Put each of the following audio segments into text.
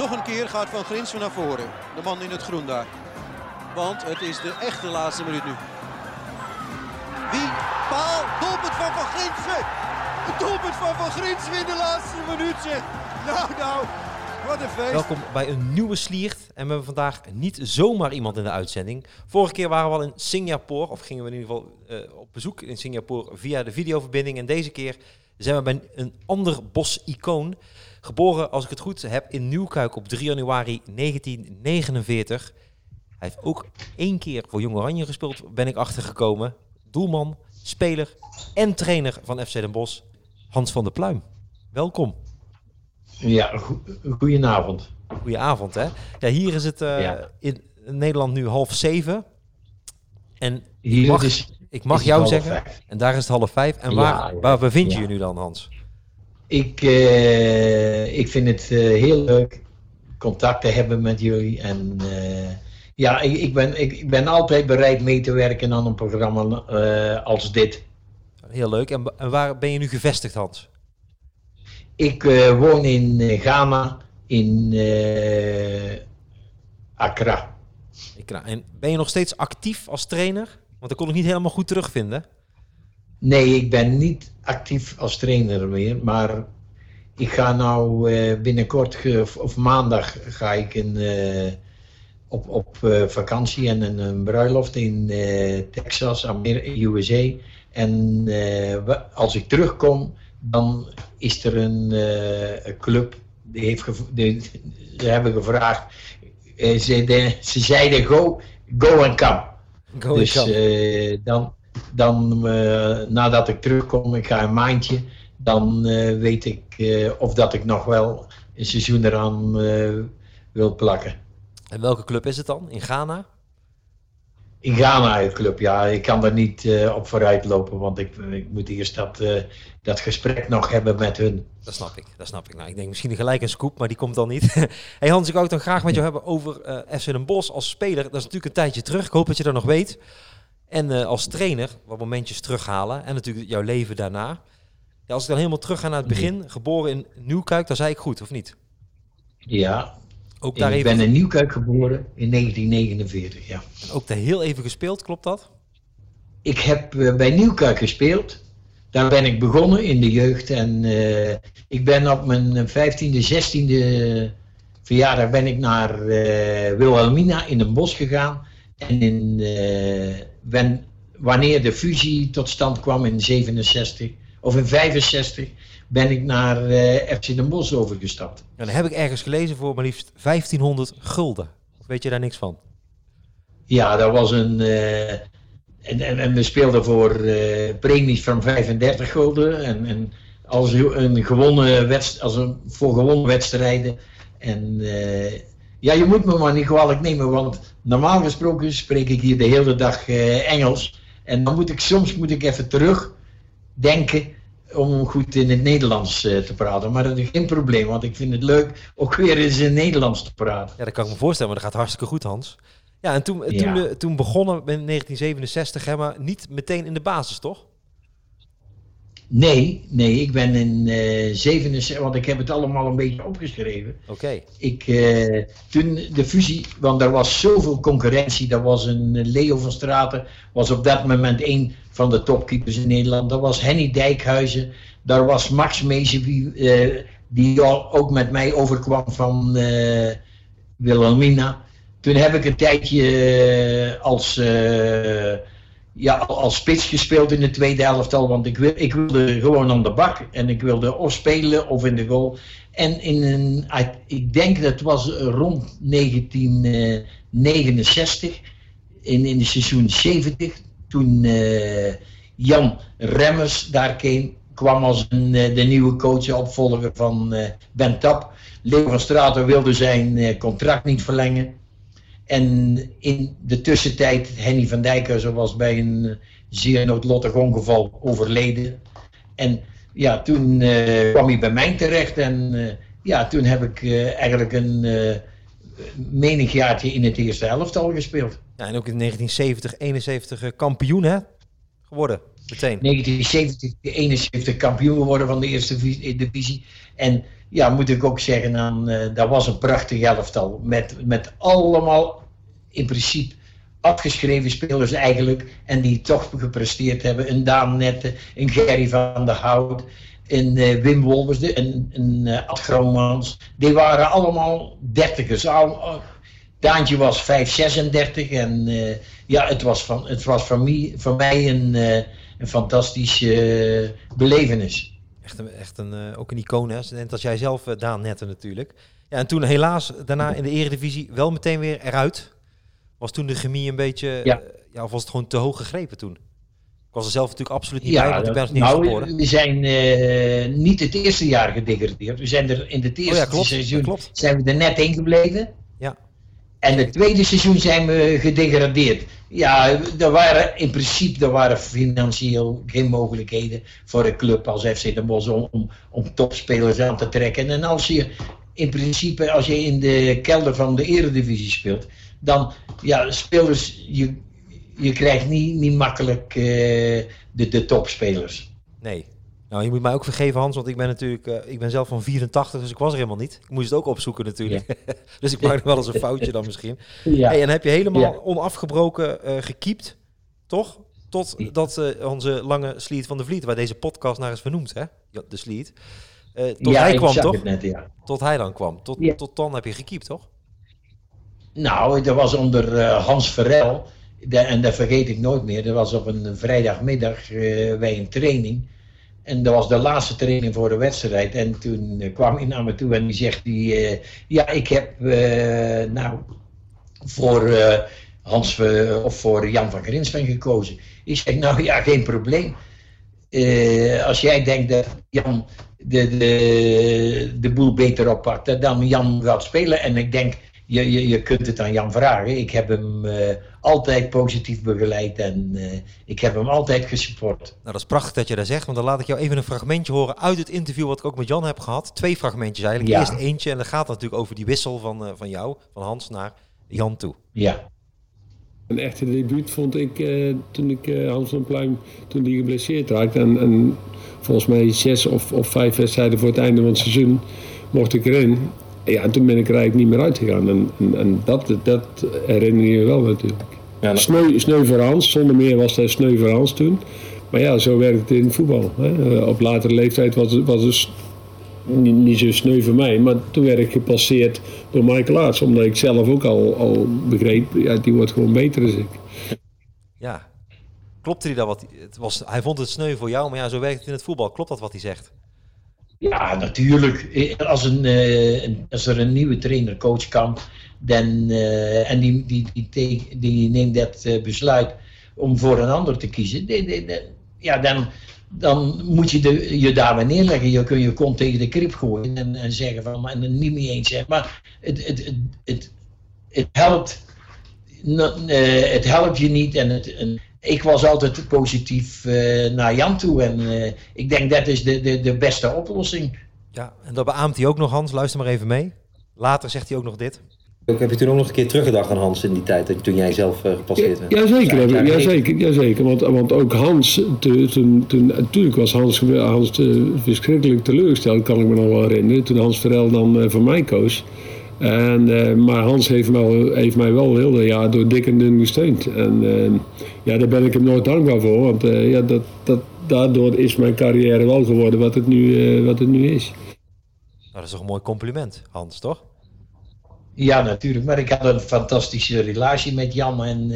nog een keer gaat Van Grinsven naar voren. De man in het groen daar. Want het is de echte laatste minuut nu. Wie? Paal. Doelpunt van Van Grinsven. Het doelpunt van Van Grinsven in de laatste minuut. Nou, nou. Wat een feest. Welkom bij een nieuwe Sliert. En we hebben vandaag niet zomaar iemand in de uitzending. Vorige keer waren we al in Singapore, of gingen we in ieder geval uh, op bezoek in Singapore via de videoverbinding. En deze keer zijn we bij een ander bos-icoon. Geboren, als ik het goed heb, in Nieuwkuik op 3 januari 1949. Hij heeft ook één keer voor Jong Oranje gespeeld, ben ik achtergekomen. Doelman, speler en trainer van FC Den Bosch, Hans van der Pluim. Welkom. Ja, go goedenavond. Goedenavond, hè? Ja, hier is het uh, ja. in Nederland nu half zeven. En hier ik mag, is, ik mag jou zeggen, vijf. en daar is het half vijf. En waar, ja, ja, waar bevind je je nu dan, Hans? Ik, uh, ik vind het uh, heel leuk contact te hebben met jullie. En ja, ik, ik, ben, ik, ik, ben altijd bereid mee te werken aan een programma als dit. Heel leuk. En, en waar ben je nu gevestigd, Hans? Ik woon in Ghana, in Accra. En ben je nog steeds actief als trainer? Want dat kon ik niet helemaal goed terugvinden. Nee, ik ben niet actief als trainer meer. Maar ik ga nou binnenkort, of maandag, ga ik in, op, op vakantie en een, een bruiloft in Texas, USA. En als ik terugkom, dan is er een, club, die heeft die, ze hebben gevraagd, ze, de, ze zeiden go, go and come. Go dus and come. Dan, dan nadat ik terugkom, ik ga een maandje, dan weet ik of dat ik nog wel een seizoen eraan wil plakken. En welke club is het dan? In Ghana? In Ghana het club, ja. Ik kan er niet uh, op vooruit lopen, want ik, ik moet eerst dat, uh, dat gesprek nog hebben met hun. Dat snap ik, dat snap ik. Nou, ik denk misschien gelijk een scoop, maar die komt dan niet. hey Hans, ik wou het dan graag met jou hebben over uh, FC Den Bosch als speler. Dat is natuurlijk een tijdje terug, ik hoop dat je dat nog weet. En als trainer, wat momentjes terughalen en natuurlijk jouw leven daarna. Ja, als ik dan helemaal terug ga naar het begin, geboren in Nieuwkuik, dan zei ik goed, of niet? Ja, ook daar ik ben in Nieuwkuik geboren in 1949, ja. Ook daar heel even gespeeld, klopt dat? Ik heb uh, bij Nieuwkuik gespeeld. Daar ben ik begonnen in de jeugd. En uh, ik ben op mijn 15e, 16e verjaardag ben ik naar Wilhelmina in een bos gegaan. En in, wanneer de fusie tot stand kwam in 67 of in 65 ben ik naar uh, FC Den Bosch overgestapt. En dan heb ik ergens gelezen voor maar liefst 1500 gulden. Weet je daar niks van? Ja, dat was een... Uh, en, en, en, we speelden voor uh, premies van 35 gulden. En, en als een gewonnen wedstrijd, als een, voor gewonnen wedstrijden. En ja, je moet me maar niet kwalijk nemen, want normaal gesproken spreek ik hier de hele dag Engels. En dan moet ik soms moet ik even terugdenken om goed in het Nederlands uh, te praten. Maar dat is geen probleem, want ik vind het leuk ook weer eens in Nederlands te praten. Ja, dat kan ik me voorstellen, maar dat gaat hartstikke goed, Hans. Ja, en toen, ja. toen, toen begonnen in 1967, hè, maar niet meteen in de basis, toch? Nee, nee, ik ben in uh, eh, 67, want ik heb het allemaal een beetje opgeschreven. Oké. Okay. Ik, uh, toen de fusie, want er was zoveel concurrentie, dat was een Leo van Straten, was op dat moment een van de topkeepers in Nederland. Dat was Henny Dijkhuizen, daar was Max Mezen, uh, die ook met mij overkwam van Wilhelmina. Toen heb ik een tijdje als ja, als spits gespeeld in de tweede elftal. Want ik, wil, ik wilde gewoon aan de bak. En ik wilde of spelen of in de goal. En in een, ik denk dat was rond 1969. In, in de seizoen 70. Toen uh, Jan Remmers daar kwam, als een, uh, de nieuwe coach opvolger van uh, Ben Tap. Leo van Straten wilde zijn contract niet verlengen. En in de tussentijd, Henny van Dijkhuizen was bij een eh, zeer noodlottig ongeval overleden. En ja, toen uh, kwam hij bij mij terecht en uh, ja, toen heb ik uh, eigenlijk een menig jaartje in het eerste elftal gespeeld. Ja, en ook in 1970, 71 kampioen hè, geworden, meteen. 1970, 71 kampioen geworden van de eerste divisie. En ja, moet ik ook zeggen, dan, dat was een prachtig elftal. Met, met allemaal in principe afgeschreven spelers eigenlijk. En die toch gepresteerd hebben. Een Daan Nette, een Gerry van der Hout, een uh, Wim Wolvers, een, een uh, Ad Gromans. Die waren allemaal dertigers. Al, Daantje was 536 en ja, het was, van, het was voor, mij, voor mij een, een fantastische belevenis. Echt, een, echt een, ook een icoon, hè? net als jij zelf, Daan Nette natuurlijk. Ja, en toen helaas daarna in de eredivisie wel meteen weer eruit. Was toen de chemie een beetje, ja. ja of was het gewoon te hoog gegrepen toen? Ik was er zelf natuurlijk absoluut niet bij, want ik ben het niet nou. We zijn uh, niet het eerste jaar gedegradeerd. We zijn er in het eerste oh ja, klopt, seizoen zijn we er net in gebleven. En het tweede seizoen zijn we gedegradeerd. Ja, er waren in principe er waren financieel geen mogelijkheden voor een club als FC de Bosch om, om, topspelers aan te trekken. En als je in principe, als je in de kelder van de eredivisie speelt, dan ja, spelers, je, je krijgt niet, niet makkelijk uh, de, de topspelers. Nee. Nou, je moet mij ook vergeven, Hans, want ik ben natuurlijk, uh, ik ben zelf van 84, dus ik was er helemaal niet. Ik moest het ook opzoeken natuurlijk. dus ik maak wel eens een foutje dan misschien. Ja. Hey, en heb je helemaal onafgebroken uh, gekiept, toch? Totdat uh, onze lange Sleet van de Vliet, waar deze podcast naar is vernoemd, hè? De Sleet. tot hij kwam, toch? Net, ja. Tot hij dan kwam. Tot, tot dan heb je gekiept, toch? Nou, dat was onder Hans Verrel. en dat vergeet ik nooit meer. Dat was op een vrijdagmiddag bij een training. En dat was de laatste training voor de wedstrijd. En toen uh, kwam hij naar me toe en die zegt: die, Ja, ik heb nou voor Hans of voor Jan van Grinsven gekozen. Ik zeg: Nou ja, geen probleem. als jij denkt dat Jan de, de, de boel beter oppakt, dan Jan gaat spelen. En ik denk je, je, je kunt het aan Jan vragen. Ik heb hem uh, altijd positief begeleid en uh, ik heb hem altijd gesupport. Nou, dat is prachtig dat je dat zegt, want dan laat ik jou even een fragmentje horen uit het interview wat ik ook met Jan heb gehad. Twee fragmentjes eigenlijk. Ja. Eerst eentje en dat gaat natuurlijk over die wissel van, uh, van jou, van Hans naar Jan toe. Ja. Een echte debuut vond ik toen ik Hans van Pluim, toen die geblesseerd raakte. En, en volgens mij zes of, of vijf wedstrijden voor het einde van het seizoen mocht ik erin. Ja, en toen ben ik er eigenlijk niet meer uitgegaan. En, en, en dat, dat herinner je me wel natuurlijk. Ja, sneu, sneu voor Hans, zonder meer was hij sneu voor Hans toen. Maar ja, zo werkt het in voetbal. Hè. Eh, op latere leeftijd was het, was het niet, niet zo sneu voor mij. Maar toen werd ik gepasseerd door Michael Aarts. Omdat ik zelf ook al, al begreep, ja, die wordt gewoon beter dan ik. Ja, klopte hij dat wat? Het was, hij vond het sneu voor jou, maar ja, zo werkt het in het voetbal. Klopt dat wat hij zegt? Ja, natuurlijk. Als, een, uh, als er een nieuwe trainer, coach kan, dan, uh, en die, die, die, die, neemt dat besluit om voor een ander te kiezen, ja, dan, dan moet je de, je daarbij neerleggen. Je kun je kont tegen de krip gooien en, en zeggen van, en het niet mee eens. Maar het, het, het, het, het helpt, het helpt je niet en het, ik was altijd positief uh, naar Jan toe. En uh, ik denk dat is de, de, de beste oplossing. Ja, en dat beaamt hij ook nog, Hans. Luister maar even mee. Later zegt hij ook nog dit. Heb je toen ook nog een keer teruggedacht aan Hans in die tijd, toen jij zelf uh, gepasseerd werd? Ja, jazeker, ja, jazeker, jazeker. Want, want ook Hans, toen, toen, natuurlijk was Hans, Hans verschrikkelijk teleurgesteld, kan ik me nog wel herinneren. Toen Hans Verel dan uh, voor mij koos. En, uh, maar Hans heeft, heeft mij wel heel jaar door dik en dun gesteund. En uh, ja, daar ben ik hem nooit dankbaar voor. Want uh, ja, dat, dat, daardoor is mijn carrière wel geworden wat het nu, wat het nu is. Nou, dat is toch een mooi compliment, Hans, toch? Ja, natuurlijk. Maar ik had een fantastische relatie met Jan. En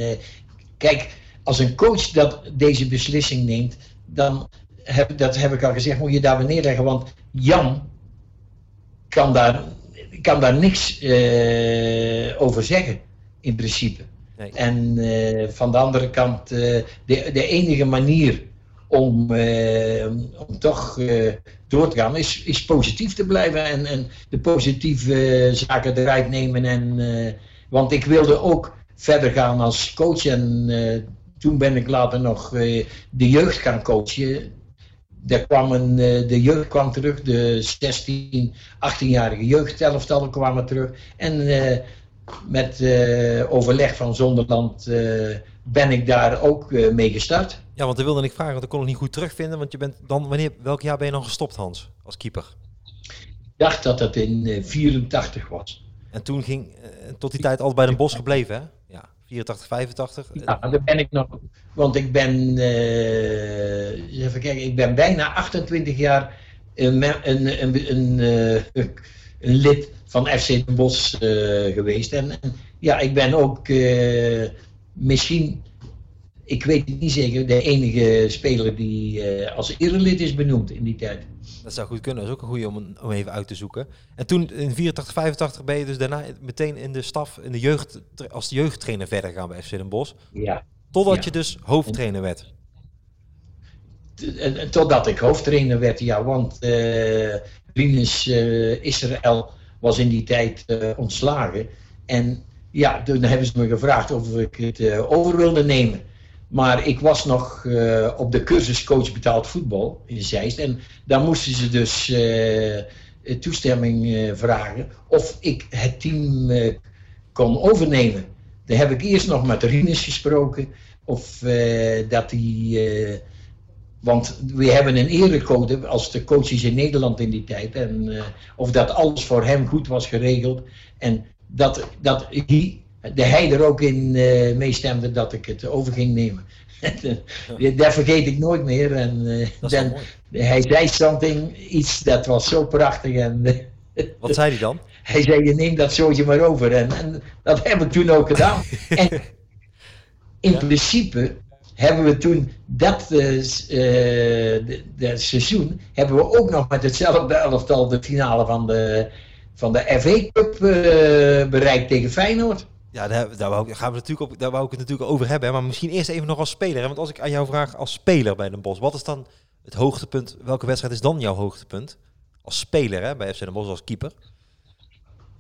kijk, als een coach dat deze beslissing neemt, dan heb, dat heb ik al gezegd, moet je daar neerleggen. Want Jan kan daar kan daar niks uh, over zeggen, in principe. Nee. En uh, van de andere kant, uh, de, de enige manier om, om toch door te gaan, is, is positief te blijven en, en de positieve zaken eruit nemen. En, want ik wilde ook verder gaan als coach en toen ben ik later nog de jeugd gaan coachen er kwam een, eh, de jeugd kwam terug, de 16, 18-jarige jeugdelftallen kwamen terug. En uh, met uh, overleg van Zonderland uh, ben ik daar ook mee gestart. Ja, want dan wilde ik vragen, want ik kon het niet goed terugvinden. Want je bent dan, wanneer, welk jaar ben je dan gestopt, Hans, als keeper? dacht dat dat in uh, 84 was. En toen ging tot die tijd altijd bij Den Bos gebleven, hè? Ja, 84, 85. Ja, daar ben ik nog. Want ik ben, uh, even kijken, ik ben bijna 28 jaar een, een, een, een, een lid van FC Den Bosch geweest. En, ja, ik ben ook misschien ik weet het niet zeker, de enige speler die als erelid is benoemd in die tijd. Dat zou goed kunnen, dat is ook een goede om, om even uit te zoeken. En toen in 84, 85 ben je dus daarna meteen in de staf, in de jeugd, als de jeugdtrainer verder gaan bij FC Den Bosch. Ja. Totdat ja. je dus hoofdtrainer werd. Totdat ik hoofdtrainer werd, ja, want uh, Rinus uh, Israël was in die tijd uh, ontslagen. En ja, toen hebben ze me gevraagd of ik het over wilde nemen. Maar ik was nog uh, op de cursus coach betaald voetbal in Zeist. En daar moesten ze dus uh, toestemming uh, vragen of ik het team kon overnemen. Daar heb ik eerst nog met Rinus gesproken. Of dat hij. want we hebben een erecode als de coaches in Nederland in die tijd. En of dat alles voor hem goed was geregeld. En dat, dat hij de hij er ook in uh, meestemde dat ik het over ging nemen. Daar vergeet ik nooit meer. En uh, dan, hij zei something, iets dat was zo prachtig. En, Wat zei hij dan? Hij zei, je neemt dat zootje maar over. En, en dat heb ik toen ook gedaan. en in ja. principe hebben we toen dat uh, de, de seizoen, hebben we ook nog met hetzelfde elftal de finale van de, van de FA Cup bereikt tegen Feyenoord. Ja, daar, daar, wou, gaan we natuurlijk op, daar wou ik het natuurlijk over hebben. Hè? Maar misschien eerst even nog als speler. Hè? Want als ik aan jou vraag als speler bij Den Bosch, wat is dan het hoogtepunt? Welke wedstrijd is dan jouw hoogtepunt? Als speler hè? bij FC Den Bosch, als keeper?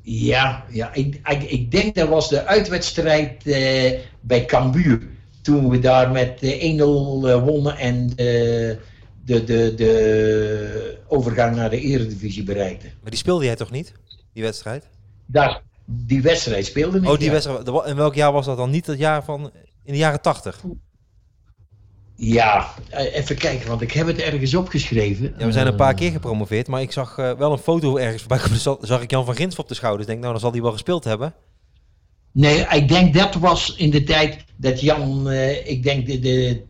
Ja, ja ik, ik, ik denk dat was de uitwedstrijd uh, bij Cambuur. Toen we daar met uh, 1-0 uh, wonnen en de, de, de, de overgang naar de eredivisie bereikten. Maar die speelde jij toch niet, die wedstrijd? Daar, die wedstrijd speelde niet. Oh, die ja. wedstrijd. In welk jaar was dat dan? Niet het jaar van. In de jaren tachtig? Ja, even kijken, want ik heb het ergens opgeschreven. Ja, we zijn een paar keer gepromoveerd, maar ik zag uh, wel een foto ergens voorbij komen. Zag ik Jan van Grins op de schouders. Ik denk, nou, dan zal hij wel gespeeld hebben. Nee, ik denk dat was in de tijd dat Jan, uh, ik denk, de, de,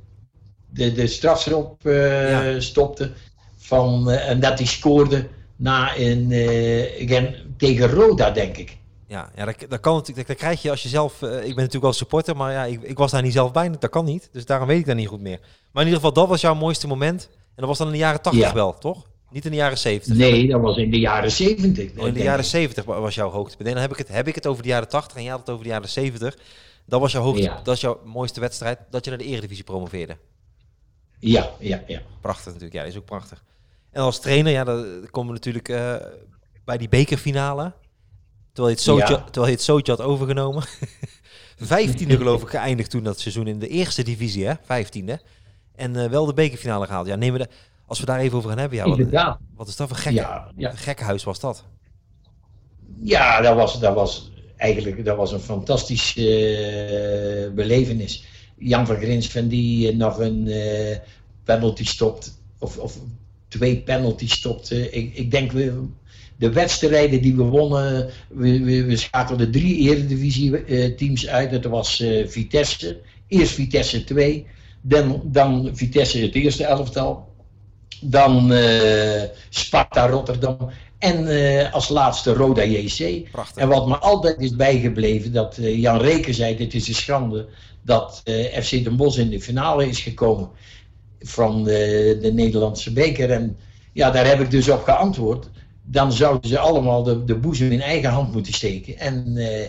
de, de strafschop uh, ja. stopte. Van, en dat hij scoorde na een, again, tegen Roda, denk ik. Ja, ja dat, dat kan natuurlijk. Dat krijg je als je zelf. Uh, ik ben natuurlijk wel supporter, maar ja, ik, ik, was daar niet zelf bij. Dat kan niet. Dus daarom weet ik dat niet goed meer. Maar in ieder geval, dat was jouw mooiste moment. En dat was dan in de jaren 80 ja. wel, toch? Niet in de jaren 70. Nee, dat was in de jaren 70. Oh, in de jaren 70 was jouw hoogtepunt. En dan heb ik, het, heb ik het over de jaren 80 en jij had het over de jaren 70. Dat was jouw hoogte, ja. dat is jouw mooiste wedstrijd dat je naar de Eredivisie promoveerde. Ja, ja, ja. Prachtig natuurlijk. Ja, is ook prachtig. En als trainer, ja, dan komen we natuurlijk uh, bij die bekerfinale. Terwijl je het zootje, ja. terwijl het zootje had overgenomen. Vijftiende geloof ik geëindigd toen dat seizoen in de eerste divisie, hè? Vijftiende. En uh, wel de bekerfinale gehaald. Ja, nemen we de, als we daar even over gaan hebben. Ja, wat, wat is dat voor gekke, ja, ja. gekke huis was dat? Ja, dat was, dat was eigenlijk dat was een fantastische uh, belevenis. Jan van Grinsven die uh, nog een penalty stopt. Of, of twee penalties stopt. ik, ik denk de wedstrijden die we wonnen, we, we, we schakelden drie eredivisie-teams uit. Dat was uh, Vitesse, eerst Vitesse 2, dan, dan Vitesse het eerste elftal, dan uh, Sparta Rotterdam en uh, als laatste Roda JC. Prachtig. En wat me altijd is bijgebleven, dat Jan Reken zei, dit is een schande dat FC Den Bosch in de finale is gekomen van de, de Nederlandse beker. En ja, daar heb ik dus op geantwoord dan zouden ze allemaal de, de boezem in eigen hand moeten steken. En uh,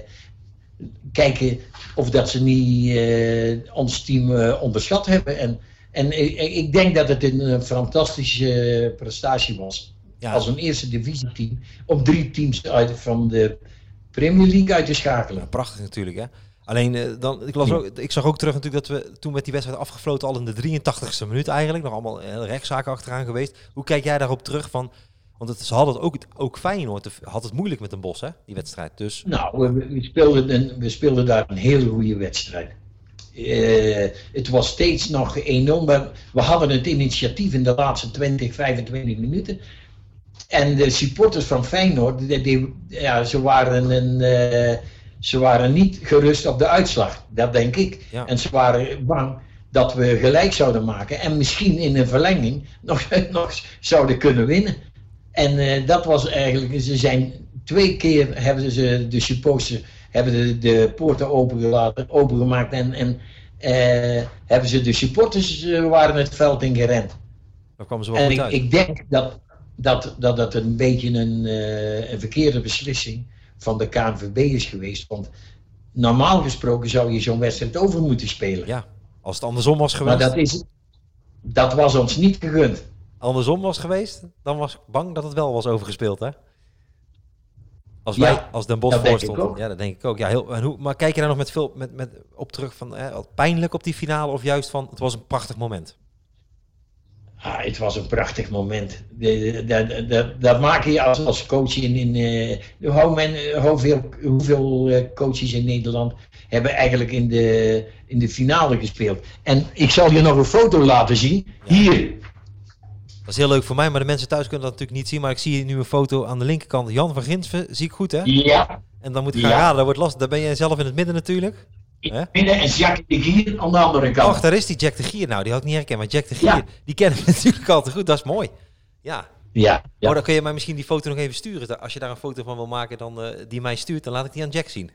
kijken of dat ze niet uh, ons team uh, onderschat hebben. En, en ik, ik, denk dat het een fantastische prestatie was. Ja. Als een eerste divisieteam. Om drie teams uit van de Premier League uit te schakelen. Ja, prachtig natuurlijk hè. Alleen, dan, ik, las ook, ik zag ook terug natuurlijk dat we toen met die wedstrijd afgefloten al in de 83ste minuut eigenlijk. Nog allemaal rechtszaken achteraan geweest. Hoe kijk jij daarop terug van... Want het, ze hadden het ook, ook Feyenoord had het moeilijk met een bos, hè, die wedstrijd. Dus... Nou, we, we, speelden een, we speelden daar een hele goede wedstrijd. Uh, het was steeds nog 1-0, maar we hadden het initiatief in de laatste 20, 25 minuten. en de supporters van Feyenoord, die, die- ja, ze, waren een, eh, ze waren niet gerust op de uitslag. Dat denk ik. Ja. En ze waren bang dat we gelijk zouden maken. En misschien in een verlenging nog, nog zouden kunnen winnen. En eh, dat was eigenlijk, ze zijn twee keer hebben ze de supporters hebben de, de poorten opengelaten, opengemaakt en, en eh, hebben ze de supporters eh, waren het veld in gerend. Daar kwamen ze wel En ik, uit. ik denk dat dat, dat dat een beetje een, een verkeerde beslissing van de KNVB is geweest. Want normaal gesproken zou je zo'n wedstrijd over moeten spelen. Ja, als het andersom was maar geweest, dat, is, dat was ons niet gegund. Andersom was geweest, dan was ik bang dat het wel was overgespeeld, hè? Als Ja, wij, als Den Bosch dat denk voor ik stond. ook. Ja, dat denk ik ook. Ja, heel, en hoe, maar kijk je daar nog met veel met, met, op terug van eh, pijnlijk op die finale of juist van het was een prachtig moment? Ah, het was een prachtig moment. De- Dat maak je als, als coach in. in eh, hoe men, hoeveel, hoeveel eh, coaches in Nederland hebben eigenlijk in de, in de finale gespeeld? En ik zal je nog een foto laten zien. Hier. Dat is heel leuk voor mij, maar de mensen thuis kunnen dat natuurlijk niet zien. Maar ik zie nu een foto aan de linkerkant. Jan van Ginsven, zie ik goed hè? Ja. En dan moet ik gaan Ja. raden, dat wordt lastig. Daar ben jij zelf in het midden natuurlijk. Hè? Binnen en Jacques de Gier aan de andere kant. Ach, daar is die Jack de Gier. Nou, die had ik niet herkend. Maar Jack de Gier, Ja. die kennen we natuurlijk al te goed. Dat is mooi. Ja. Ja, ja. Oh, dan kun je mij misschien die foto nog even sturen. Als je daar een foto van wil maken, dan, eh, die mij stuurt, dan laat ik die aan Jack zien.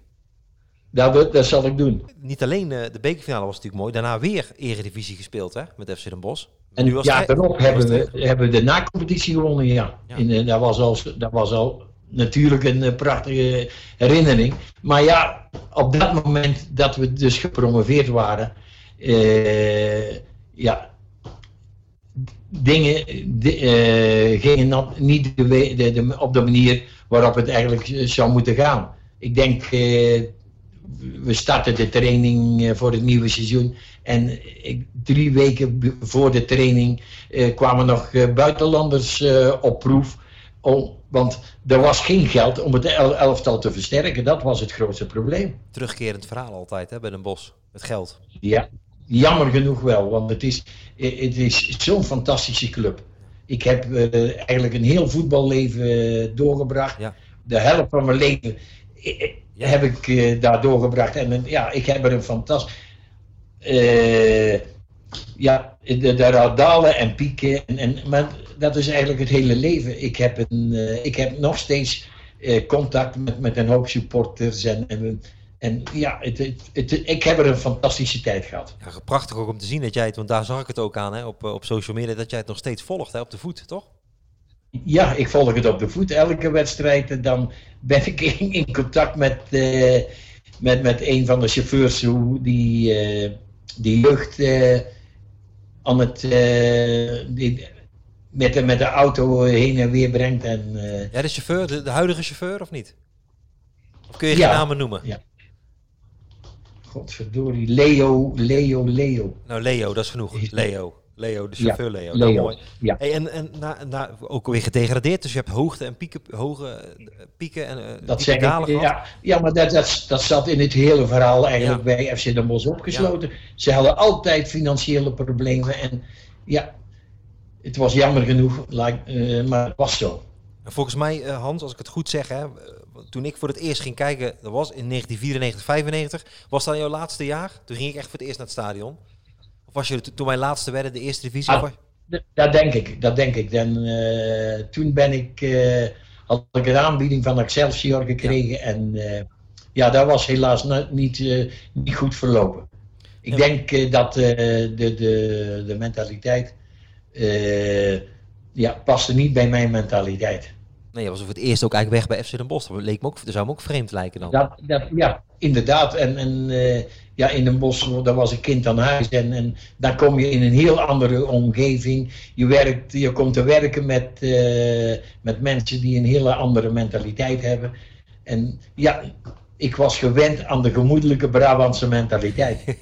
dat, dat zal ik doen. Niet alleen eh, de bekerfinale was natuurlijk mooi. Daarna weer eredivisie gespeeld hè, met FC Den Bosch. En Nu was ja, daarop hebben we, hebben we de na-competitie gewonnen, ja. Ja. In, eh, dat, was al, dat was al natuurlijk een eh, prachtige herinnering. Maar ja, op dat moment dat we dus gepromoveerd waren, eh, ja, dingen di- gingen niet de, de, de- op de manier waarop het eigenlijk zou moeten gaan. Ik denk, we starten de training voor het nieuwe seizoen. En ik, drie weken voor de training eh, kwamen nog eh, buitenlanders eh, op proef. Om, want er was geen geld om het el- elftal te versterken. Dat was het grootste probleem. Terugkerend verhaal altijd hè, bij Den Bosch. Het geld. Ja, jammer genoeg wel. Want het is, het is zo'n fantastische club. Ik heb eh, eigenlijk een heel voetballeven doorgebracht. Ja. De helft van mijn leven Ja. heb ik eh, daar doorgebracht. En ja, ik heb er een fantastisch. Eh, ja, de dalen en pieken. En, en, maar dat is eigenlijk het hele leven. Ik heb, een, eh, ik heb nog steeds eh, contact met, met een hoop supporters. En, en, en ja, het, het, het- ik heb er een fantastische tijd gehad. Ja, prachtig ook om te zien dat jij het, want daar zag ik het ook aan hè, op, op social media, dat jij het nog steeds volgt hè, op de voet, toch? Ja, ik volg het op de voet. Elke wedstrijd. En dan ben ik in, in contact met, met, met een van de chauffeurs hoe die, die eh, aan het, eh, die, met, de, met de auto heen en weer brengt. En, eh, Ja, de chauffeur, de, de huidige chauffeur of niet? Of kun je Ja. geen namen noemen? Ja. godverdorie, Leo, Leo, Leo. Nou, Leo, dat is genoeg. Leo. Leo, de Ja, chauffeur Leo. Leo. Nou, mooi. Ja. Hey, en en na, na, ook weer gedegradeerd, dus je hebt hoogte en pieken, hoge eh, pieken en eh, Dat dalen gehad. ja, ja, maar dat, dat, dat zat in het hele verhaal eigenlijk bij FC Den Bosch opgesloten. Ze hadden altijd financiële problemen en ja, het was jammer genoeg, like, eh, maar het was zo. En volgens mij, Hans, als ik het goed zeg, hè, toen ik voor het eerst ging kijken, dat was in 1994, 95, was dat jouw laatste jaar? Toen ging ik echt voor het eerst naar het stadion. Of was je to- toen mijn laatste werden, de eerste divisie? Ah. Dat denk ik, dat denk ik. En, eh, toen ben ik, eh, had ik een aanbieding van Excelsior gekregen en eh, ja, dat was helaas niet, niet goed verlopen. Ik Ja. denk dat de, de, de mentaliteit ja, paste niet bij mijn mentaliteit. Nee, was voor het eerst ook eigenlijk weg bij FC Den Bosch. Dat, leek me ook, dat zou me ook vreemd lijken dan. Dat, dat, ja, inderdaad. En, en eh, ja, in een bos, daar was ik kind aan huis. En, en dan kom je in een heel andere omgeving. Je, werkt, je komt te werken met, eh, met mensen die een hele andere mentaliteit hebben. En ja, ik was gewend aan de gemoedelijke Brabantse mentaliteit.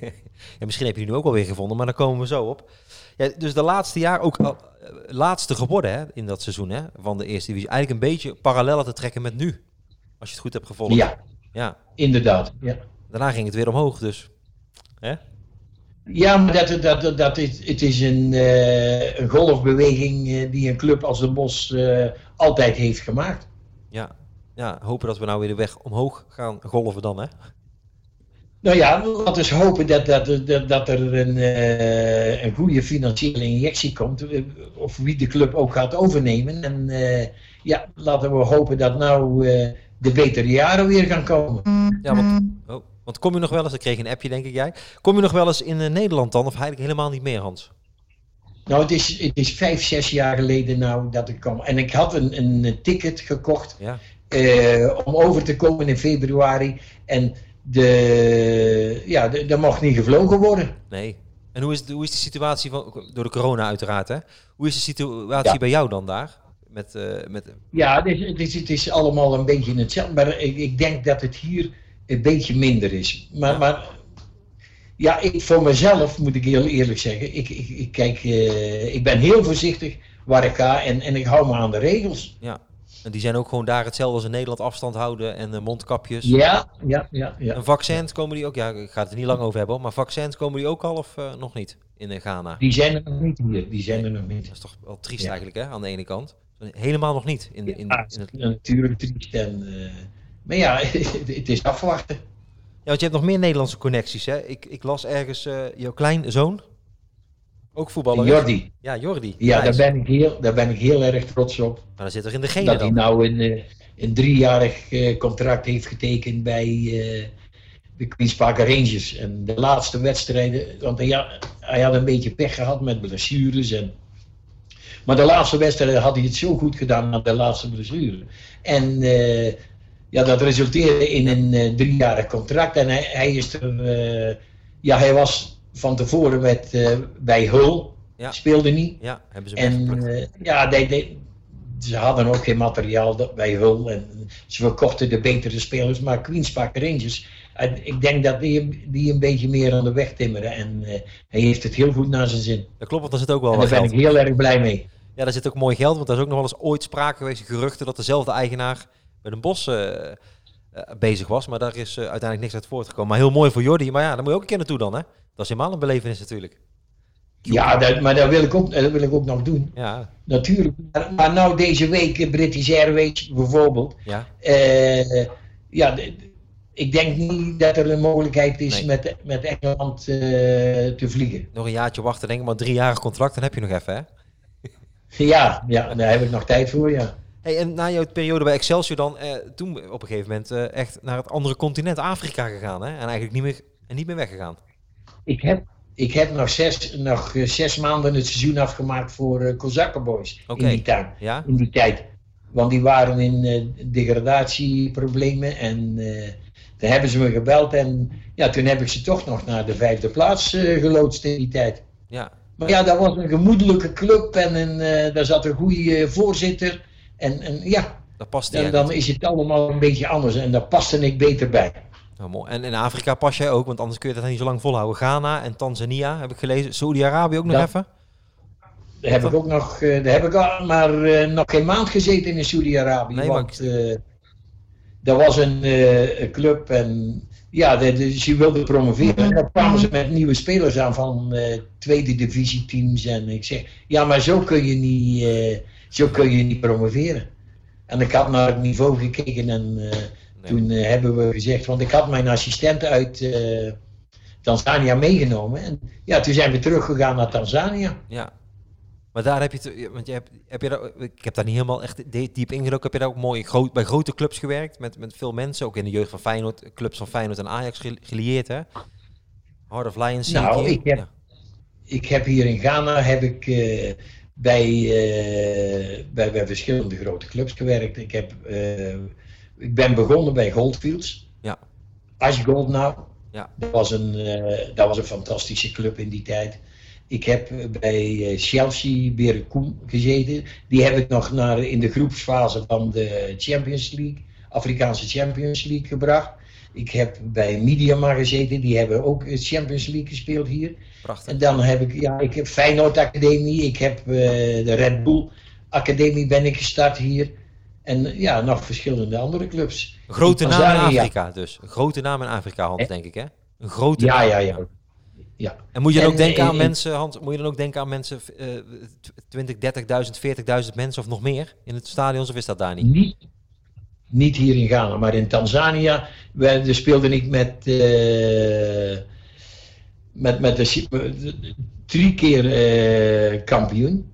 Ja, misschien heb je die nu ook alweer gevonden, maar daar komen we zo op. Ja, dus de laatste jaar ook al, eh, laatste geworden hè, in dat seizoen hè, van de eerste divisie. Eigenlijk een beetje parallellen te trekken met nu. Als je het goed hebt gevolgd. Ja, ja. inderdaad. Ja. Daarna ging het weer omhoog, dus. Hè? Ja, maar dat, dat, dat, dat is, het is een, uh, een golfbeweging uh, die een club als de Bos uh, altijd heeft gemaakt. Ja. ja, hopen dat we nou weer de weg omhoog gaan golven dan, hè? Nou ja, laten we hopen dat, dat, dat, dat er een, een goede financiële injectie komt. Of wie de club ook gaat overnemen. En ja, laten we hopen dat nou de betere jaren weer gaan komen. Ja, want, oh, want kom je nog wel eens, ik kreeg een appje denk ik jij, kom je nog wel eens in Nederland dan of eigenlijk helemaal niet meer Hans? Nou, het is, het is vijf, zes jaar geleden nou dat ik kwam. En ik had een, een ticket gekocht ja. om over te komen in februari. En de, ja, er mocht niet gevlogen worden. Nee. En hoe is, de, hoe is de situatie van, door de corona uiteraard hè? Hoe is de situatie ja. bij jou dan daar? Met, uh, met... Ja, het is, het, is, het is allemaal een beetje hetzelfde. Maar ik, ik denk dat het hier een beetje minder is. Maar ja, maar, ja ik, voor mezelf moet ik heel eerlijk zeggen. Ik, ik, ik kijk, uh, ik ben heel voorzichtig waar ik ga en, en ik hou me aan de regels. Ja. En die zijn ook gewoon daar hetzelfde als in Nederland afstand houden en uh, mondkapjes. Ja, ja, ja. ja. En vaccins komen die ook? Ja, ik ga het er niet lang over hebben, maar vaccins komen die ook al of uh, nog niet in Ghana? Die zijn er nog niet hier. Die zijn er nog niet. Dat is toch wel triest ja. eigenlijk, hè, aan de ene kant. Helemaal nog niet. In, in, ja, in het... Natuurlijk triest. En, uh, maar ja, het is afwachten. Ja, want je hebt nog meer Nederlandse connecties, hè? Ik, ik las ergens uh, jouw kleinzoon, ook voetballer. Jordi. Ja, Jordi. Ja, daar ben, ik heel, daar ben ik heel erg trots op. Maar dan zit er in de gene Dat dan. hij nou een, uh, een driejarig uh, contract heeft getekend bij de Queen's Park Rangers. En de laatste wedstrijden, want hij, hij had een beetje pech gehad met blessures en... Maar de laatste wedstrijd had hij het zo goed gedaan met de laatste blessure. En uh, ja, dat resulteerde in een uh, driejarig contract. En hij, hij is er. Uh, ja, hij was van tevoren met, bij Hull. Ja. Speelde niet. Ja, hebben ze En ja, die, die, ze hadden ook geen materiaal bij Hull. En ze verkochten de betere spelers. Maar Queen's Park Rangers. Ik denk dat die, die een beetje meer aan de weg timmeren. En hij heeft het heel goed naar zijn zin. Dat klopt, want daar zit ook wel en daar ben geld. ik heel erg blij mee. Ja, daar zit ook mooi geld, want er is ook nog wel eens ooit sprake geweest, geruchten, dat dezelfde eigenaar met een bos uh, uh, bezig was. Maar daar is uh, uiteindelijk niks uit voortgekomen. Maar heel mooi voor Jordi. Maar ja, daar moet je ook een keer naartoe dan, hè? Dat is helemaal een belevenis natuurlijk. Ja, dat, maar dat wil, ik ook, dat wil ik ook nog doen. Ja. Natuurlijk. Maar, maar nou deze week, British Airways bijvoorbeeld. Ja. ja, ik denk niet dat er een mogelijkheid is Nee. met, met Engeland te vliegen. Nog een jaartje wachten, denk ik, maar driejarig contract, dan heb je nog even, hè? Ja, ja, daar heb ik nog tijd voor, ja. Hey, en na jouw periode bij Excelsior dan, eh, toen op een gegeven moment eh, echt naar het andere continent, Afrika gegaan, hè? En eigenlijk niet meer, en niet meer weggegaan. Ik heb, ik heb nog, zes, nog uh, zes maanden het seizoen afgemaakt voor uh, Kozakken Boys Oké. in, die tijd, Ja? in die tijd. Want die waren in uh, degradatieproblemen en toen hebben ze me gebeld en ja, toen heb ik ze toch nog naar de vijfde plaats geloodst in die tijd. Ja. Maar ja, dat was een gemoedelijke club en uh, daar zat een goede voorzitter. En, en ja, Dat past dan, dan is het allemaal een beetje anders en daar paste ik beter bij. Nou, mooi. En in Afrika pas jij ook, want anders kun je dat niet zo lang volhouden. Ghana en Tanzania heb ik gelezen. Saudi-Arabië ook nog Ja. even? Daar heb ik ook nog, uh, daar heb ik al, maar uh, nog geen maand gezeten in Saudi-Arabië. Nee, want uh, dat was een, club en ja, de, de, ze wilden promoveren. En dan kwamen ze met nieuwe spelers aan van tweede divisie teams. En ik zeg, ja, maar zo kun je niet, zo kun je niet promoveren. En ik had naar het niveau gekeken en. Toen hebben we gezegd, want ik had mijn assistent uit Tanzania meegenomen. En ja, toen zijn we teruggegaan naar Tanzania. Ja. Maar daar heb je, te, want je hebt, heb je daar, ik heb daar niet helemaal echt diep ingedoken. Heb je daar ook mooi groot, bij grote clubs gewerkt met, met veel mensen, ook in de jeugd van Feyenoord, clubs van Feyenoord en Ajax gelieerd, hè? Heart of Lions. Nou, ik heb, ja. ik heb hier in Ghana heb ik uh, bij, uh, bij, bij verschillende grote clubs gewerkt. Ik, heb, uh, ik ben begonnen bij Goldfields. Ja. Ash Gold nou. Ja. Dat, was een, dat was een fantastische club in die tijd. Ik heb bij Chelsea Berekoen gezeten. Die heb ik nog naar, in de groepsfase van de Champions League, Afrikaanse Champions League gebracht. Ik heb bij Mediama gezeten, die hebben ook Champions League gespeeld hier. Prachtig. En dan heb ik, ja, ik heb Feyenoord Academie, ik heb uh, de Red Bull Academie ben ik gestart hier. En ja, nog verschillende andere clubs. Een grote naam in Afrika dus. Een grote naam in Afrika, Hans, denk ik hè? Een grote ja, naam. Ja, ja, ja. En moet je dan En, ook denken eh, aan mensen, Hans, moet je dan ook denken aan mensen, eh 20, 30.000, 40.000 mensen of nog meer in het stadion, of is dat daar niet? Niet, niet hier in Ghana, maar in Tanzania we, daar speelde ik met, eh, met, met de, drie keer eh, kampioen.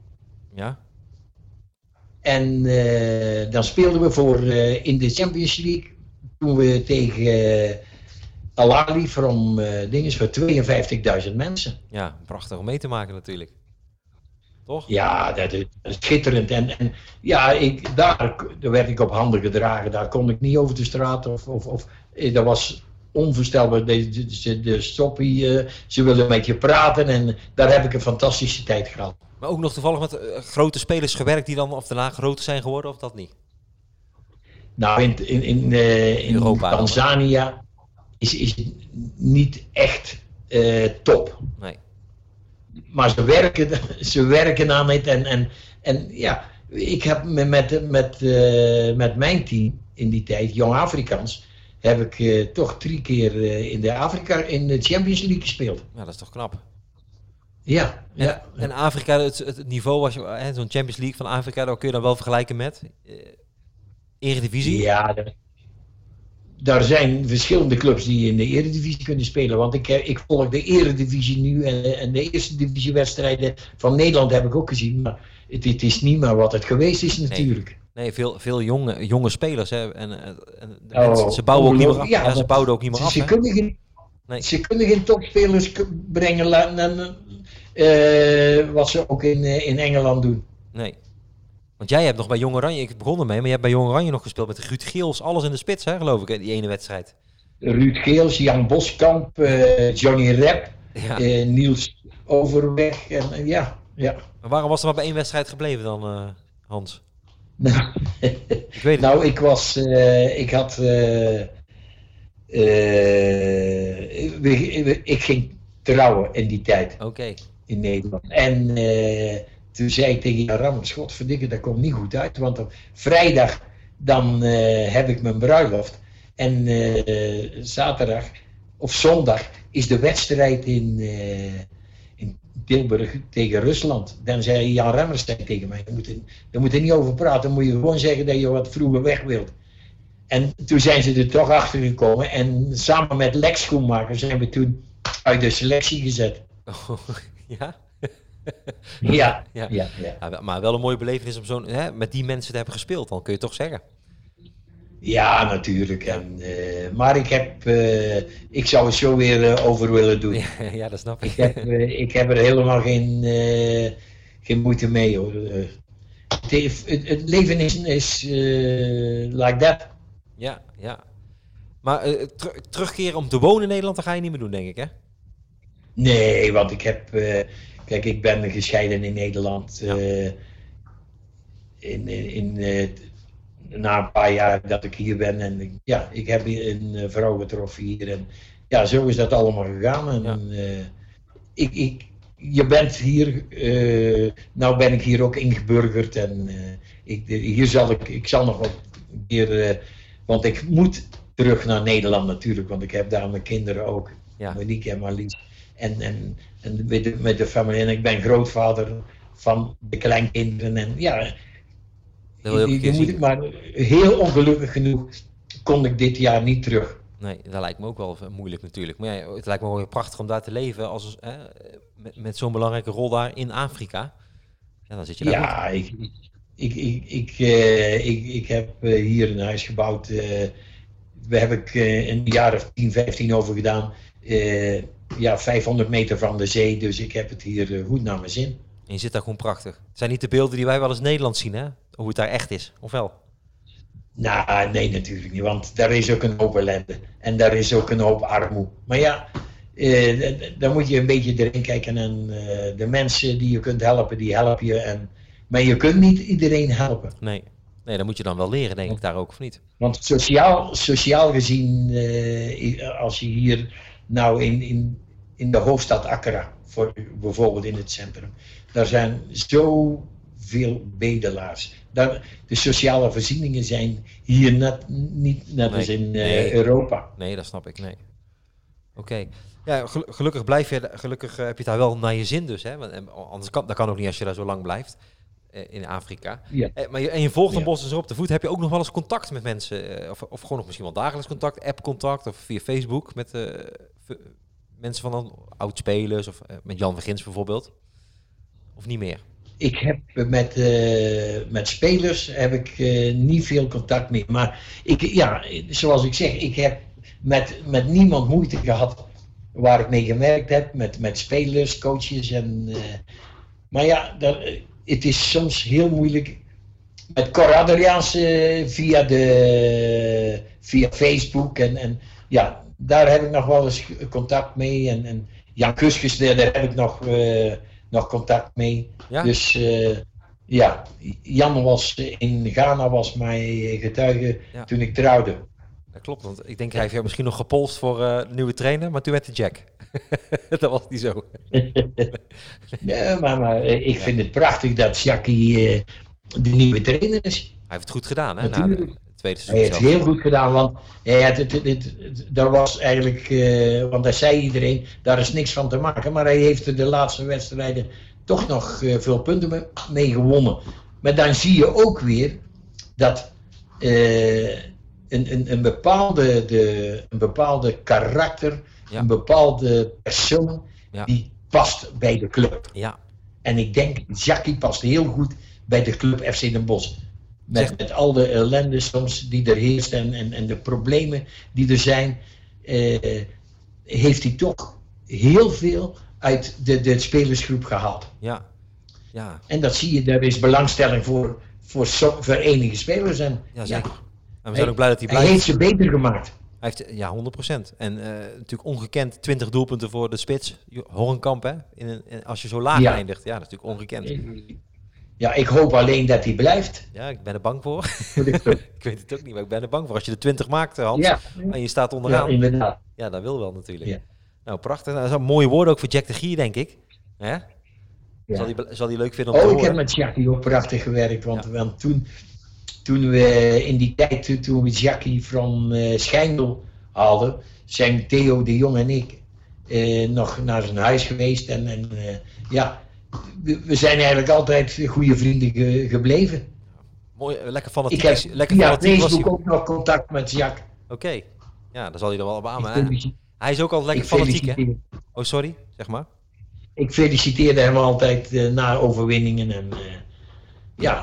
Ja? En eh, dan speelden we voor eh, in de Champions League toen we tegen eh, Al Ahly from eh dinges voor 52.000 mensen. Ja, prachtig om mee te maken natuurlijk. Toch? Ja, dat is, schitterend. En, en ja, ik, daar, daar werd ik op handen gedragen. Daar kon ik niet over de straat. Of, of, of, eh, dat was onvoorstelbaar. De, de, de, de stoppie, eh, ze willen met je praten. En daar heb ik een fantastische tijd gehad. Maar ook nog toevallig met eh, grote spelers gewerkt die dan of daarna groter zijn geworden of dat niet? Nou, in, in, in, eh, in Europa Tanzania is, is niet echt eh, top. Nee. Maar ze werken, ze werken aan het. En, en, en ja, ik heb me met, met, eh, met mijn team in die tijd, Jong Afrikaans, heb ik toch drie keer in de Afrika in de Champions League gespeeld. Ja, dat is toch knap. Ja, En, ja. en Afrika, het, het niveau was, zo'n Champions League van Afrika, daar kun je dan wel vergelijken met eh, Eredivisie? Ja, daar, zijn verschillende clubs die in de Eredivisie kunnen spelen. Want ik, eh, ik volg de Eredivisie nu en, en de eerste divisiewedstrijden van Nederland heb ik ook gezien. Maar het, het is niet meer wat het geweest is natuurlijk. Nee, veel, veel jonge, jonge spelers. Hè. En, en en de Oh, mensen, ze bouwen ook niet meer. Ja, ze bouwden ook niet meer Ze, af. kunnen geen, Nee. ze kunnen geen topspelers brengen eh, wat ze ook in, eh, in Engeland doen. Nee. Want jij hebt nog bij Jong Oranje, ik begon ermee, maar je hebt bij Jong Oranje nog gespeeld met Ruud Geels, alles in de spits, hè, geloof ik, die ene wedstrijd. Ruud Geels, Jan Boskamp, eh, Johnny Rep, Ja. eh, Niels Overweg. En, eh, ja, ja. Maar waarom was er maar bij één wedstrijd gebleven dan, eh, Hans? Nou, Ik weet het nou, ik was, eh, ik had, eh, eh, ik ging trouwen in die tijd. Oké. In Nederland. En eh, toen zei ik tegen Jan Rammers, godverdikke, dat komt niet goed uit, want op vrijdag dan eh, heb ik mijn bruiloft. En eh, zaterdag of zondag is de wedstrijd in, in Tilburg tegen Rusland. Dan zei Jan Remmers zei tegen mij, daar moet, je, moet niet over praten, dan moet je gewoon zeggen dat je wat vroeger weg wilt. En toen zijn ze er toch achter gekomen en samen met Lex Schoenmaker zijn we toen uit de selectie gezet. Ja, Ja. ja, ja. Maar wel een mooie belevenis om zo'n, hè, met die mensen te hebben gespeeld, dan kun je toch zeggen. Ja, natuurlijk. En, eh, maar ik heb, eh, ik zou het zo weer eh, over willen doen. Ja, ja dat snap ik. Ik, heb, ik heb er helemaal geen, geen moeite mee hoor. Het, heeft- het, het leven is, is like that. Ja, ja. Maar ter- terugkeren om te wonen in Nederland, dat ga je niet meer doen, denk ik, hè? Nee, want ik heb, eh, kijk, ik ben gescheiden in Nederland. Ja. eh, in, in, in, eh, na een paar jaar dat ik hier ben. En ja, ik heb hier een vrouw getroffen hier. En ja, zo is dat allemaal gegaan. En, Ja. ik, ik, je bent hier, nou ben ik hier ook ingeburgerd. En ik, hier zal ik, ik zal nog keer, eh, want ik moet terug naar Nederland natuurlijk. Want ik heb daar mijn kinderen ook. Ja. Monique en Marlies. En, en, en met, de, met de familie. En ik ben grootvader van de kleinkinderen. En ja, je moet ik maar heel ongelukkig genoeg kon ik dit jaar niet terug. Nee, dat lijkt me ook wel eh, moeilijk natuurlijk. Maar ja, het lijkt me wel prachtig om daar te leven als, hè, met, met zo'n belangrijke rol daar in Afrika. Ja, dan zit je daar goed. Ja, ik, ik, ik, ik, eh, ik, ik heb eh, hier een huis gebouwd. eh daar heb ik eh, een jaar of 10, 15 over gedaan. Eh, ja, 500 meter van de zee. Dus ik heb het hier eh, goed naar mijn zin. En je zit daar gewoon prachtig. Het zijn niet de beelden die wij wel eens in Nederland zien, hè? Hoe het daar echt is, of wel? Nou, nee, natuurlijk niet. Want daar is ook een hoop ellende. En daar is ook een hoop armoede. Maar ja, eh, d- d- daar moet je een beetje erin kijken. En de mensen die je kunt helpen, die helpen je. En, maar je kunt niet iedereen helpen. Nee. Nee, dat moet je dan wel leren, denk ik, daar ook, of niet? Want sociaal, sociaal gezien, als je hier nou in, in, in de hoofdstad Accra, voor, bijvoorbeeld in het centrum, daar zijn zoveel bedelaars. Daar, de sociale voorzieningen zijn hier net, niet net Nee, als in eh, nee. Europa. Nee, dat snap ik, nee. Oké. Ja, gel- gelukkig blijf je, gelukkig eh, heb je het daar wel naar je zin dus, hè? Want, eh, anders kan, dat kan ook niet als je daar zo lang blijft in Afrika. Ja. Eh, maar je, en je volgt een bos dus op de voet. Heb je ook nog wel eens contact met mensen? eh, of, of gewoon nog misschien wel dagelijks contact, app-contact of via Facebook met eh, v- mensen van oud-spelers of eh, met Jan Vergins bijvoorbeeld? Of niet meer? Ik heb met, eh, met spelers heb ik eh, niet veel contact meer. Maar ik, ja, zoals ik zeg, ik heb met, met niemand moeite gehad waar ik mee gewerkt heb. Met, met spelers, coaches. En, eh, maar ja, eh, het is soms heel moeilijk. Met Cor Adriaans eh, via, de, via Facebook. En, en ja, daar heb ik nog wel eens contact mee. En, en Jan Kuskes, daar daar heb ik nog, eh, nog contact mee. Ja? Dus eh, ja, Jan was in Ghana was mijn getuige Ja. toen ik trouwde. Dat klopt, want ik denk hij heeft jou misschien nog gepolst voor eh, nieuwe trainer, maar toen werd het Jack. dat was niet zo. Ja, maar, maar eh, ik vind het prachtig dat Jackie eh, de nieuwe trainer is. Hij heeft het goed gedaan, hè? Na de tweede Hij seizoen heeft het heel goed gedaan, want hij had het, het, het, het- daar was eigenlijk, want daar zei iedereen, daar is niks van te maken. Maar hij heeft de laatste wedstrijden toch nog veel punten me- mee gewonnen. Maar dan zie je ook weer dat een, een, een, bepaalde, de, een bepaalde karakter, Ja. een bepaalde persoon, Ja. die past bij de club. Ja, En ik denk, Jackie past heel goed bij de club FC Den Bosch. Met, Zeg- met al de ellende soms die er heerst en, en, en de problemen die er zijn, eh, heeft hij toch heel veel uit de, de spelersgroep gehaald. ja, ja, En dat zie je, er is belangstelling voor, voor, enige spelers. En ja zeker. ja, En we zijn ook blij dat hij hij blijft. heeft ze beter gemaakt. Hij heeft, ja, 100%. En eh, natuurlijk ongekend 20 doelpunten voor de spits. Horenkamp, hè? In een, in- als je zo laag Ja. eindigt. Ja, dat is natuurlijk ongekend. Ja, ik hoop alleen dat hij blijft. Ja, ik ben er bang voor. ik weet het ook niet, maar ik ben er bang voor. Als je de 20 maakt, eh, Hans, Ja, en je staat ja, onderaan. Ja, inderdaad. dat wil wel natuurlijk. Ja. Nou, prachtig. Nou, dat is een mooie woorden ook voor Jack de Gier, denk ik. Hè? Ja. Zal, hij, zal hij leuk vinden om te Oh, ik heb horen? met Jackie ook prachtig gewerkt. Want, want toen, toen we in die tijd, toen- we Jackie van eh Schijndel haalden, zijn Theo de Jong en ik eh, nog naar zijn huis geweest. En, en eh, ja, we, we zijn eigenlijk altijd goede vrienden ge- gebleven. Mooi, lekker Ik fanatiek. heb is- lekker via. Facebook ook nog contact met Jack. Oké. Ja, dan zal hij er wel op aan. Ik, Hij is ook al lekker ik fanatiek, hè? Oh, sorry. Zeg maar. ik feliciteerde hem altijd eh, na overwinningen. En, ja,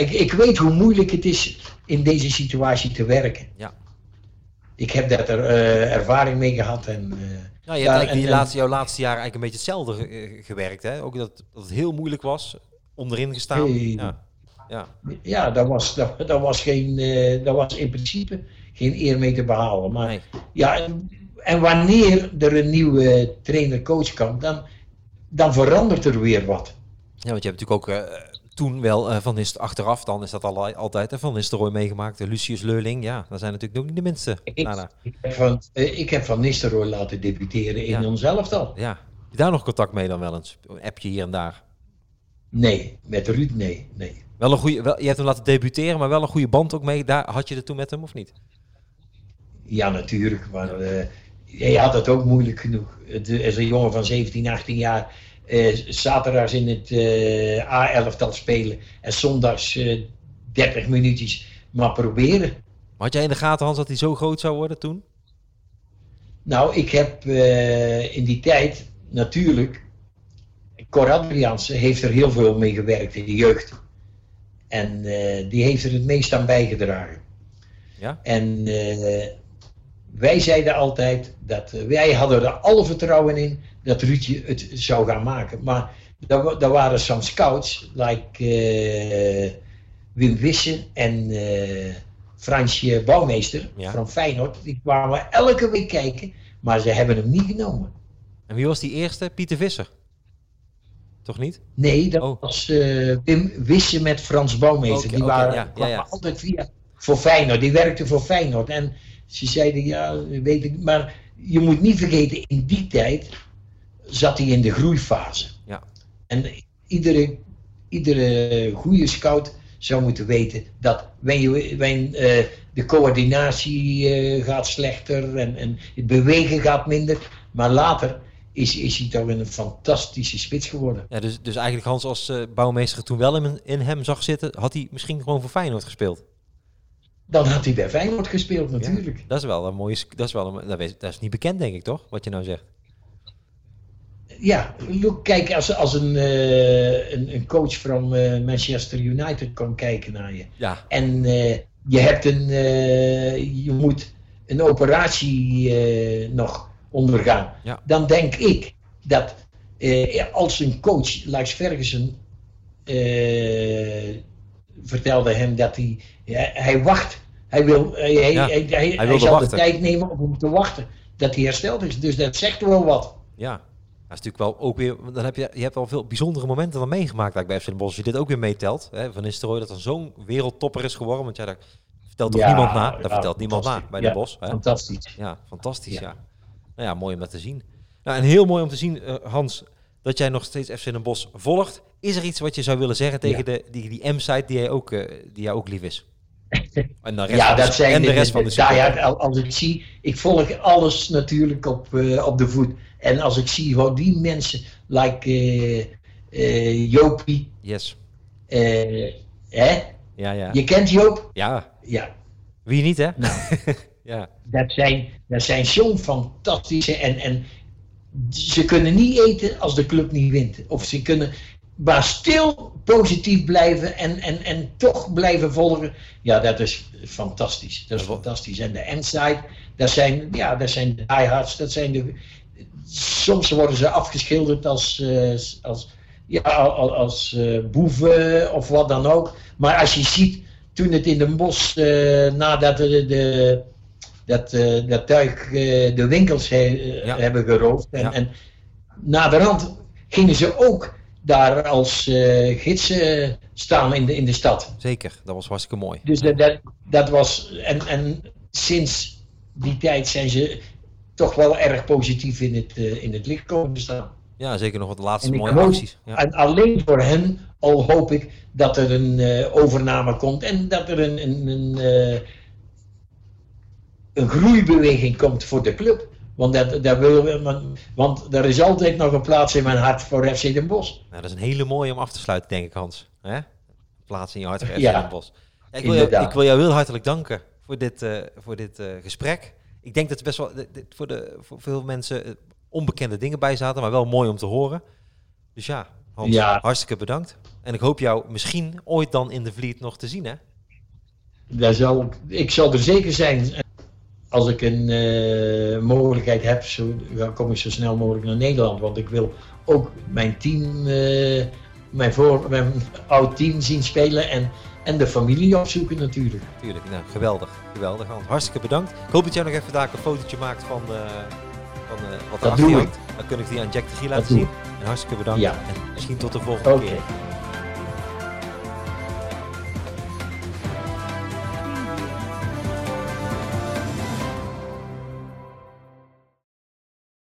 ik, ik weet hoe moeilijk het is in deze situatie te werken. Ja. Ik heb daar eh, ervaring mee gehad. En, eh, Nou, je hebt Ja, en- die laatste, jouw laatste jaar eigenlijk een beetje hetzelfde eh, gewerkt, hè? Ook dat, dat het heel moeilijk was. Onderin gestaan. Hey. Ja. Ja. ja, daar was, daar, daar was, geen, daar was in principe geen eer mee te behalen. Maar Nee. ja, en, en wanneer er een nieuwe trainer-coach komt, dan, dan verandert er weer wat. Ja, want je hebt natuurlijk ook toen wel eh, van is achteraf, dan is dat al, altijd hè, van Nistelrooy meegemaakt. Lucius Leurling, ja, dat zijn natuurlijk ook niet de minste. Ik, ik, heb van, eh, ik heb Van Nistelrooy laten debuteren in Ja. ons elftal. Ja. Je daar nog contact mee dan wel eens? Een appje hier en daar. Nee, met Ruud nee. nee. Wel een goede, wel, je hebt hem laten debuteren, maar wel een goede band ook mee. Daar had je het toen met hem of niet? Ja, natuurlijk. Maar hij had het ook moeilijk genoeg. Het is een jongen van 17, 18 jaar. Eh zaterdags in het eh A11-tal spelen. En zondags eh 30 minuutjes. Maar proberen. Maar had jij in de gaten, Hans, dat hij zo groot zou worden toen? Nou, ik heb eh, in die tijd natuurlijk. Cor Adriaanse heeft er heel veel mee gewerkt in de jeugd. En eh, die heeft er het meest aan bijgedragen. Ja? En eh, wij zeiden altijd dat eh, wij hadden er alle vertrouwen in dat Ruudje het zou gaan maken. Maar daar, wa- daar waren soms scouts, like eh, Wim Wissen en eh, Fransje Bouwmeester Ja. van Feyenoord. Die kwamen elke week kijken, maar ze hebben hem niet genomen. En wie was die eerste? Pieter Visser. Toch niet? Nee, dat Oh. was eh, Wim Wissen met Frans Bouwmeester. Die waren, ja, ja, kwamen ja. altijd via voor Feyenoord. Die werkte voor Feyenoord. En ze zeiden, ja, weet ik. Maar je moet niet vergeten, in die tijd zat hij in de groeifase. Ja. En iedere, iedere goede scout zou moeten weten dat wanneer eh, de coördinatie eh, gaat slechter en, en het bewegen gaat minder. Maar later is, is hij toch een fantastische spits geworden. Ja, dus, dus eigenlijk Hans als uh, bouwmeester toen wel in, in hem zag zitten, had hij misschien gewoon voor Feyenoord gespeeld. Dan had hij bij Feyenoord gespeeld natuurlijk. Ja, dat is wel een mooie, dat is wel een, dat is niet bekend denk ik toch, wat je nou zegt. Ja, look, kijk, als, als een, uh, een, een, coach van uh, Manchester United kan kijken naar je. Ja. En je hebt een, je moet een operatie nog ondergaan. Ja. Dan denk ik dat eh, als een coach, Lex Ferguson, eh, vertelde hem dat hij, hij, wacht. Hij wil, hij, Ja, hij, hij, hij hij wilde zal de tijd nemen om te wachten dat hij hersteld is. Dus dat zegt wel wat. Ja, dat is natuurlijk wel ook weer. Dan heb je, je hebt al veel bijzondere momenten dan meegemaakt eigenlijk bij FC Den Bosch. Als je dit ook weer meetelt. Hè, van Nistelrooy dat er zo'n wereldtopper is geworden. Want ja, daar vertelt toch Ja, niemand na. Daar ja, vertelt niemand na bij Den Bosch. Hè? Fantastisch. Ja, fantastisch. Ja. Ja. Nou ja, mooi om dat te zien. Nou, en heel mooi om te zien, eh, Hans, dat jij nog steeds FC Den Bosch volgt. Is er iets wat je zou willen zeggen tegen de, die, die M-site die, jij ook, eh, die jij ook lief is? En de rest, Ja, dat zijn en de rest van de die supporters. hard, als ik zie, ik volg alles natuurlijk op, eh, op de voet. En als ik zie hoe die mensen, like eh, Jopie, Yes. hè? Ja, ja. je kent Joop? Ja, Ja, wie niet hè? Nou. ja. dat zijn, dat zijn zo'n fantastische en, en ze kunnen niet eten als de club niet wint. Of ze kunnen maar stil positief blijven en, en, en toch blijven volgen. Ja, dat is fantastisch. Dat is fantastisch. En de Endside, dat zijn, ja, dat zijn de diehards, dat zijn de... Soms worden ze afgeschilderd als, eh, als, ja, als, als eh, boeven of wat dan ook. Maar als je ziet, toen het in de bos, eh, nadat de, de, dat, dat tuig de winkels he- Ja. hebben geroofd. En, Ja. en naderhand gingen ze ook daar als eh, gidsen staan in de, in de stad. Zeker, dat was hartstikke mooi. Dus dat, dat, dat was. En, en sinds die tijd zijn ze toch wel erg positief in het, eh, in het licht komen staan. Ja, zeker nog wat de laatste En mooie hoop- acties. Ja. En alleen voor hen al hoop ik dat er een eh, overname komt en dat er een, een, een, eh, een groeibeweging komt voor de club. Want, dat, want- er is altijd nog een plaats in mijn hart voor FC Den Bosch. Nou, dat is een hele mooie om af te sluiten, denk ik, Hans. Plaats in je hart voor FC Ja, Den Bosch. Ja, ik, wil jou, ik wil jou heel hartelijk danken voor dit, eh, voor dit eh, gesprek. Ik denk dat er best wel dit- voor, de, voor veel mensen eh, onbekende dingen bij zaten, maar wel mooi om te horen. Dus ja, Hans, Ja. hartstikke bedankt. En ik hoop jou misschien ooit dan in de Vliet nog te zien, hè? Daar zal, ik zal er zeker zijn als ik een eh, mogelijkheid heb, zo, dan kom ik zo snel mogelijk naar Nederland. Want ik wil ook mijn team, eh, mijn, voor, mijn oud team zien spelen en, en de familie opzoeken natuurlijk. Tuurlijk, nou, geweldig. Geweldig, Hans. Hartstikke bedankt. Ik hoop dat jij nog even daar een fotootje maakt van, eh, van wat er Dat doe ik. Dan kun ik die aan Jack de Dat laten zien. En hartstikke bedankt. Ja. En misschien tot de volgende Oké. keer.